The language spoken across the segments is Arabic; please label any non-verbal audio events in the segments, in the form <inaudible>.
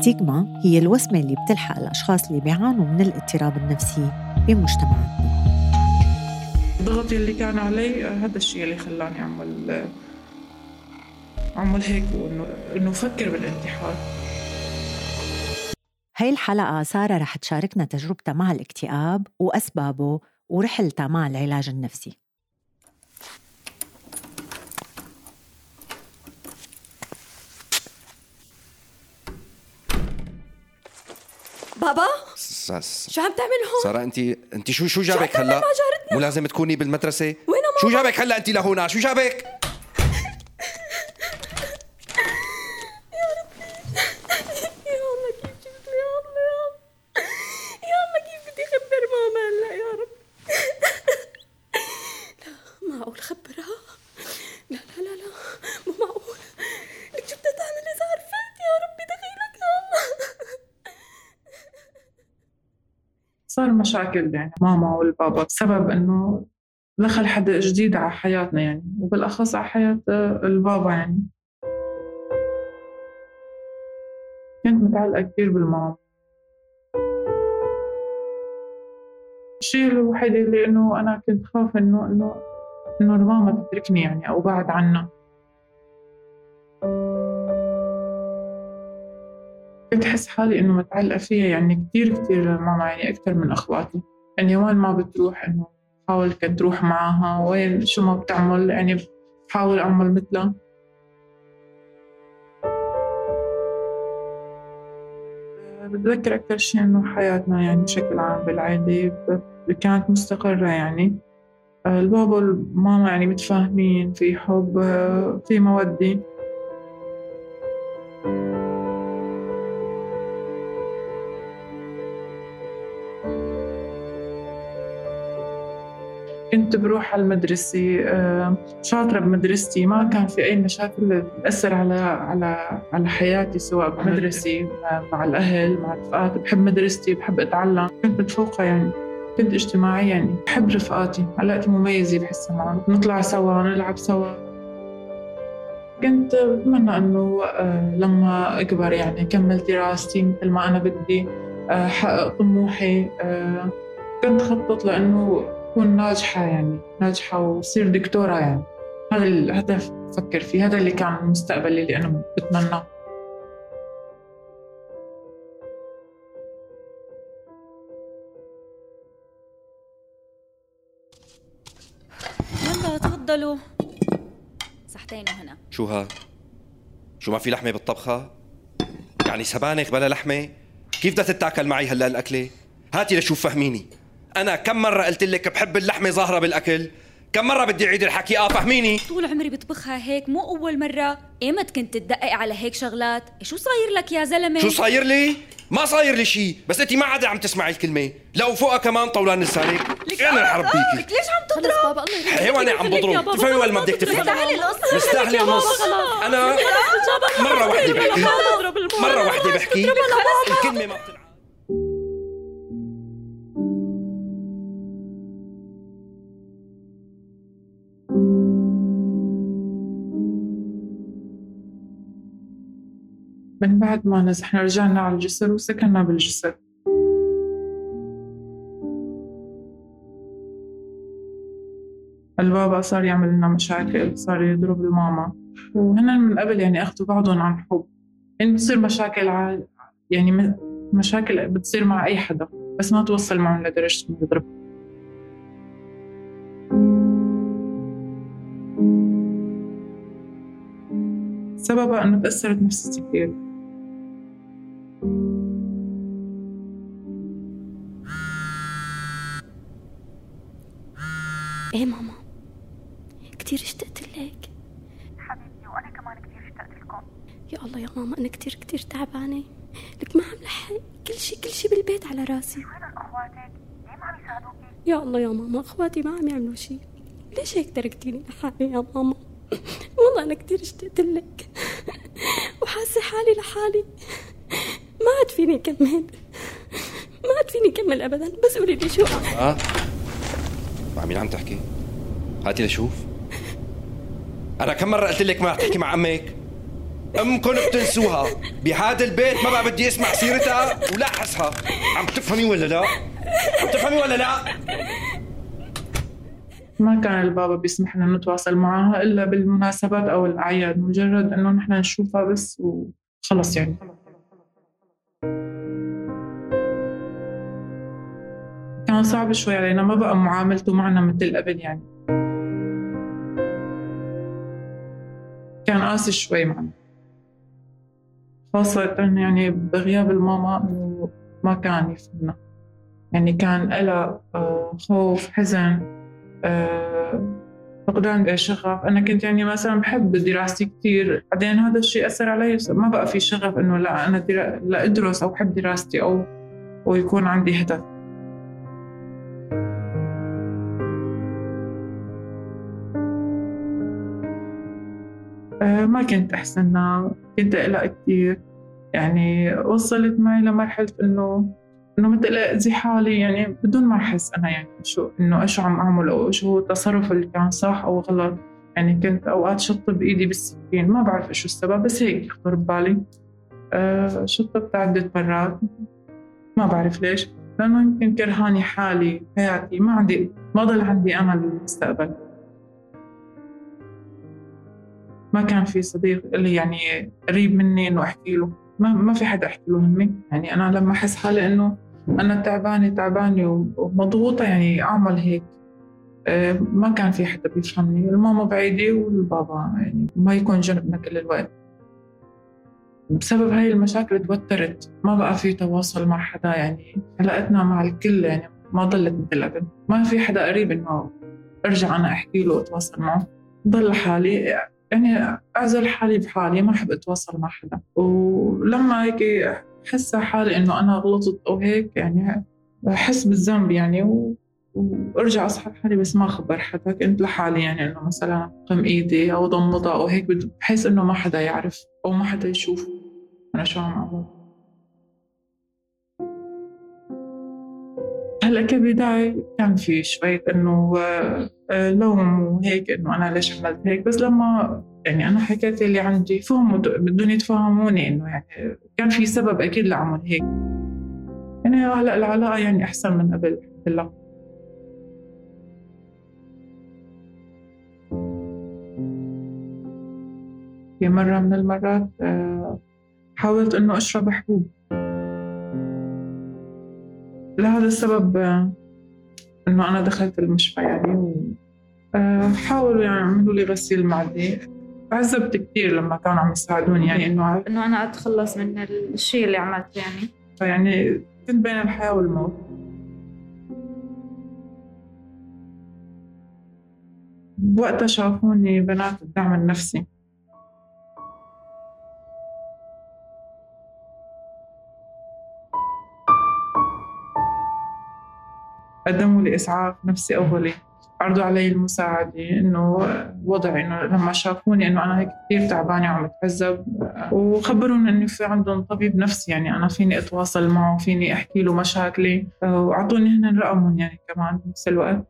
الستيغما هي الوسمة اللي بتلحق الأشخاص اللي بيعانوا من الاضطراب النفسي بمجتمعاتنا الضغط اللي كان علي هذا الشيء اللي خلاني أعمل أعمل هيك وإنه إنه أفكر بالانتحار. هاي الحلقة سارة رح تشاركنا تجربتها مع الاكتئاب وأسبابه ورحلتها مع العلاج النفسي. بابا س- س- شو عم تعمل هون؟ سارة انت انت شو شو جابك هلا؟ مو لازم تكوني بالمدرسة؟ وين شو؟ جابك هلا انت لهون؟ شو جابك؟ يا الله كيف جبت لي يا الله يا الله كيف بدي اخبر ماما هلا يا رب لا معقول خبرها لا لا لا لا مو معقول لك شو بدها تعمل اذا عرفت يا ربي دخيلك يا الله صار مشاكل يعني ماما والبابا بسبب إنه دخل حدا جديد على حياتنا يعني وبالأخص على حياة البابا يعني. كنت متعلقة كثير بالماما. الشيء الوحيد اللي إنه أنا كنت خاف إنه إنه إنه الماما تتركني يعني أو بعد عنا كنت أحس حالي إنه متعلقة فيها يعني كتير كتير ماما يعني أكثر من أخواتي. يعني وين ما بتروح إنه بحاول كنت تروح معها وين شو ما بتعمل يعني بحاول أعمل مثلها. بتذكر أكثر شيء إنه حياتنا يعني بشكل عام بالعائلة كانت مستقرة يعني. البابا والماما يعني متفاهمين في حب في مودة. كنت بروح على المدرسة آه، شاطرة بمدرستي ما كان في أي مشاكل تأثر على على على حياتي سواء بمدرسة مع الأهل مع رفقاتي. بحب مدرستي بحب أتعلم. كنت متفوقة يعني كنت اجتماعية يعني. بحب رفقاتي. علاقتي مميزة بحسها معهم نطلع سوا نلعب سوا. كنت بتمنى إنه آه، لما أكبر يعني أكمل دراستي مثل ما أنا بدي آه، حقق طموحي كنت خطط لأنه أكون ناجحة يعني ناجحة وصير دكتورة يعني هذا الهدف بفكر فيه هذا اللي كان المستقبل اللي أنا بتمناه يلا تفضلوا صحتين وهنا شو ها؟ شو ما في لحمة بالطبخة؟ يعني سبانخ بلا لحمة؟ كيف بدها تتاكل معي هلا الأكلة؟ هاتي لشوف فهميني أنا كم مرة قلت لك بحب اللحمة ظاهرة بالأكل؟ كم مرة بدي أعيد الحكي؟ آه فهميني. طول عمري بطبخها هيك مو أول مرة. إيمت كنت تدقق على هيك شغلات؟ شو صاير لك يا زلمة؟ شو صاير لي؟ ما صاير لي شيء بس انت ما عاد عم تسمعي الكلمة. لو فوقها كمان طولان لسانك. أنا الحرب بيكي لك ليش عم تضرب؟ بابا الله حيواني عم بضرب. تفهمي ولا ما بدك تفهمي. تعالي القصة. مستاهلة ونص أنا مرة واحدة بحكي. مرة واحدة بحكي. الكلمة ما بتنعاد من بعد ما نزحنا رجعنا على الجسر وسكننا بالجسر. البابا صار يعمل لنا مشاكل صار يضرب الماما وهن من قبل يعني أخذوا بعضهم عن حب. يعني بتصير مشاكل ع... يعني مشاكل بتصير مع أي حدا بس ما توصل معهم لدرجة إنه يضرب. سببها إنه تأثرت نفسيتي كثير أنا كتير كتير تعبانة لك ما عم لحق كل شي كل شي بالبيت على راسي وين اخواتك؟ ليه ما عم يساعدوكي؟ يا الله يا ماما أخواتي ما عم يعملوا شي ليش هيك تركتيني لحالي يا ماما <laughs> والله أنا كتير اشتقت لك <laughs> وحاسة حالي لحالي ما عاد فيني كمل ما عاد فيني كمل ابدا بس قولي لي شو. آه مع مين عم تحكي؟ هاتي لشوف أنا كم مرة قلت لك ما تحكي مع أمك؟ امكم بتنسوها بهذا البيت ما بقى بدي أسمع سيرتها ولا أحسها. عم تفهمي ولا لا؟ عم تفهمي ولا لا؟ ما كان البابا بيسمح لنا نتواصل معها إلا بالمناسبات أو الأعياد مجرد إنه نحن نشوفها بس وخلص يعني. كان صعب شوي علينا ما بقى معاملته معنا مثل قبل يعني. كان قاسي شوي معنا. خاصة يعني بغياب الماما إنه ما كان يفهمنا يعني كان لها آه، خوف حزن آه، فقدان شغف. أنا كنت يعني مثلا بحب دراستي كثير بعدين هذا الشيء أثر علي. ما بقى في شغف إنه لا أنا. لا أدرس أو بحب دراستي أو ويكون عندي هدف. ما كنت أحسنها كنت أقلق كثير يعني وصلت معي لمرحلة إنه إنه مثل اذي حالي يعني بدون ما أحس أنا يعني شو إنه إيش عم أعمل أو شو التصرف اللي كان صح أو غلط. يعني كنت أوقات شط بإيدي بالسكين ما بعرف إيش السبب بس هيك يخطر ببالي. أه شطبت عدة مرات. ما بعرف ليش. لأنه يمكن كرهاني حالي حياتي ما عندي ما ضل عندي أمل بالمستقبل. ما كان في صديق اللي يعني قريب مني إنه أحكي له. ما ما في حدا أحكي له همي يعني أنا لما أحس حالي إنه أنا تعبانة تعبانة ومضغوطة يعني أعمل هيك. آه، ما كان في حدا بيفهمني. الماما بعيدة والبابا يعني ما يكون جنبنا كل الوقت. بسبب هاي المشاكل توترت. ما بقى في تواصل مع حدا يعني. علاقتنا مع الكل يعني ما ضلت مثل قبل. ما في حدا قريب إنه أرجع أنا أحكي له وأتواصل معه. ضل حالي. يعني أعزل حالي بحالي ما أحب أتواصل مع حدا. ولما هيك بحس حالي إنه أنا غلطت أو هيك يعني بحس بالذنب يعني و... وأرجع أصحى حالي بس ما أخبر حدا. كنت لحالي يعني إنه مثلا قم إيدي أو ضمضها أو هيك بحس إنه ما حدا يعرف أو ما حدا يشوف أنا شو عم أعمل. هلا كبداية كان في شوية إنه آه، لوم وهيك إنه أنا ليش عملت هيك. بس لما يعني أنا حكيت اللي عندي فهموا بدهم يتفهموني إنه يعني كان في سبب أكيد لعمل هيك. يعني هلأ العلاقة يعني أحسن من قبل الحمد لله. في مرة من المرات آه، حاولت إنه أشرب حبوب. لهذا السبب آه، إنه أنا دخلت المشفى يعني وحاولوا يعني يعملوا لي غسيل معدي عذبت كثير لما كانوا عم يساعدوني يعني إنه إنه أنا أتخلص من الشيء اللي عملته يعني. فيعني كنت بين الحياة والموت. وقتها شافوني بنات الدعم النفسي. قدموا لي إسعاف نفسي أولي. عرضوا علي المساعدة إنه وضعي إنه لما شافوني إنه أنا هيك كثير تعبانة وعم بتعذب وخبروني إنه في عندهم طبيب نفسي. يعني أنا فيني أتواصل معه فيني أحكي له مشاكلي وأعطوني هن رقمهم يعني كمان بنفس الوقت.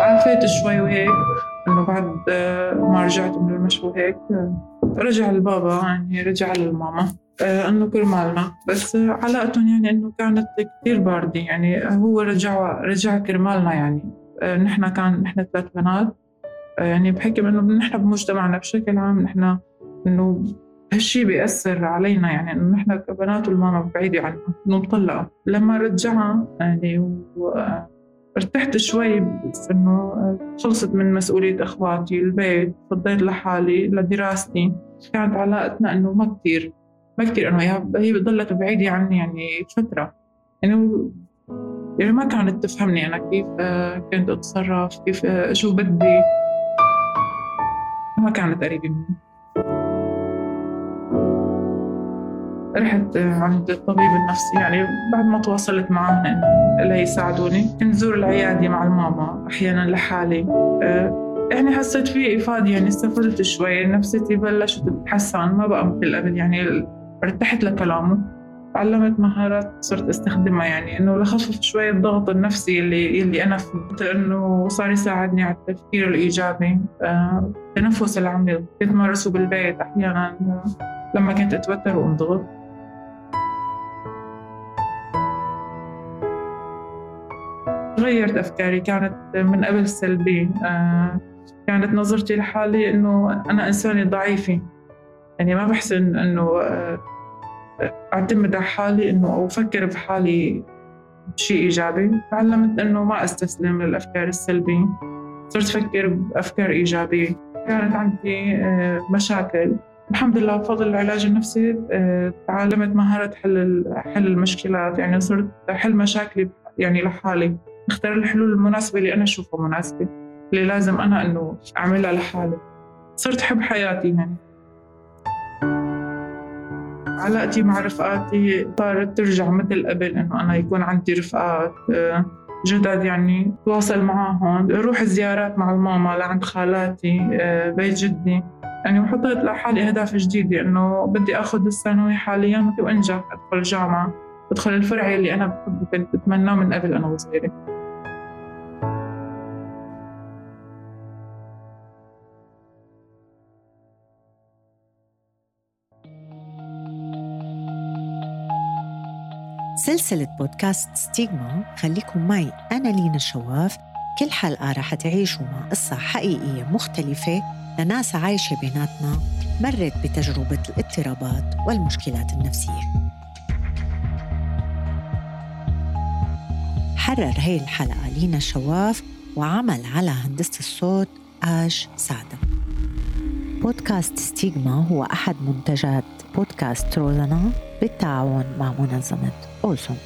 عافيت شوي وهيك إنه بعد ما رجعت من المشفى هيك رجع البابا يعني رجع للماما. آه، إنه كرمالنا بس علاقتهم يعني إنه كانت كثير باردة. يعني هو رجع رجع كرمالنا يعني. آه، نحن كان نحن ثلاث بنات. آه، يعني بحكم انه نحن بمجتمعنا بشكل عام نحن إنه هالشي بيأثر علينا. يعني إنه نحن كبنات والماما بعيدة عنها انه مطلقة لما رجعها يعني و... ارتحت شوي بس إنه خلصت من مسؤولية إخواتي البيت فضيت لحالي لدراستي. كانت علاقتنا إنه ما كثير ما كثير إنه هي ضلت بعيدة عني يعني فترة. يعني يعني ما كانت تفهمني أنا كيف كنت أتصرف كيف شو بدي. ما كانت قريبة مني. رحت عند الطبيب النفسي يعني بعد ما تواصلت معهم ليساعدوني كنت زور العيادة مع الماما أحيانا لحالي. أه، يعني حسيت في إفادة يعني استفدت شوي. نفسيتي بلشت تتحسن ما بقى مثل قبل يعني ارتحت لكلامه. تعلمت مهارات صرت أستخدمها. يعني إنه لخفف شوي الضغط النفسي اللي اللي أنا فيه. إنه صار يساعدني على التفكير الإيجابي. آه، التنفس العميق. كنت مارسه بالبيت أحيانا لما كنت أتوتر وانضغط غيرت افكاري كانت من قبل سلبيه آه، كانت نظرتي لحالي إنه أنا إنسانة ضعيفة. يعني ما بحسن إنه آه، أعتمد على حالي إنه أو أفكر بحالي بشيء إيجابي. تعلمت إنه ما أستسلم للأفكار السلبية. صرت أفكر بأفكار إيجابية. كانت عندي آه، مشاكل. الحمد لله بفضل العلاج النفسي تعلمت مهارة حل حل المشكلات. يعني صرت أحل مشاكلي يعني لحالي. اختار الحلول المناسبة اللي أنا أشوفها مناسبة اللي لازم أنا إنه أعملها لحالي. صرت أحب حياتي يعني علاقتي مع رفقاتي صارت ترجع مثل قبل إنه أنا يكون عندي رفقات آه، جدد يعني تواصل معاهم. روح زيارات مع الماما لعند خالاتي آه، بيت جدي. يعني وحطيت لحالي أهداف جديدة إنه بدي آخذ الثانوي حاليا وأنجح. أدخل جامعة أدخل الفرع اللي أنا بحبه كنت بتمناه من قبل أنا وصغيرة. سلسلة بودكاست ستيغما خليكم معي أنا لينا شواف كل حلقة رح تعيشوا مع قصة حقيقية مختلفة لناس عايشة بيناتنا مرت بتجربة الاضطرابات والمشكلات النفسية. حرر هي الحلقة لينا شواف وعمل على هندسة الصوت آج سعدة. بودكاست ستيغما هو أحد منتجات بودكاست روزانا. بالتعاون مع منظمة أوسون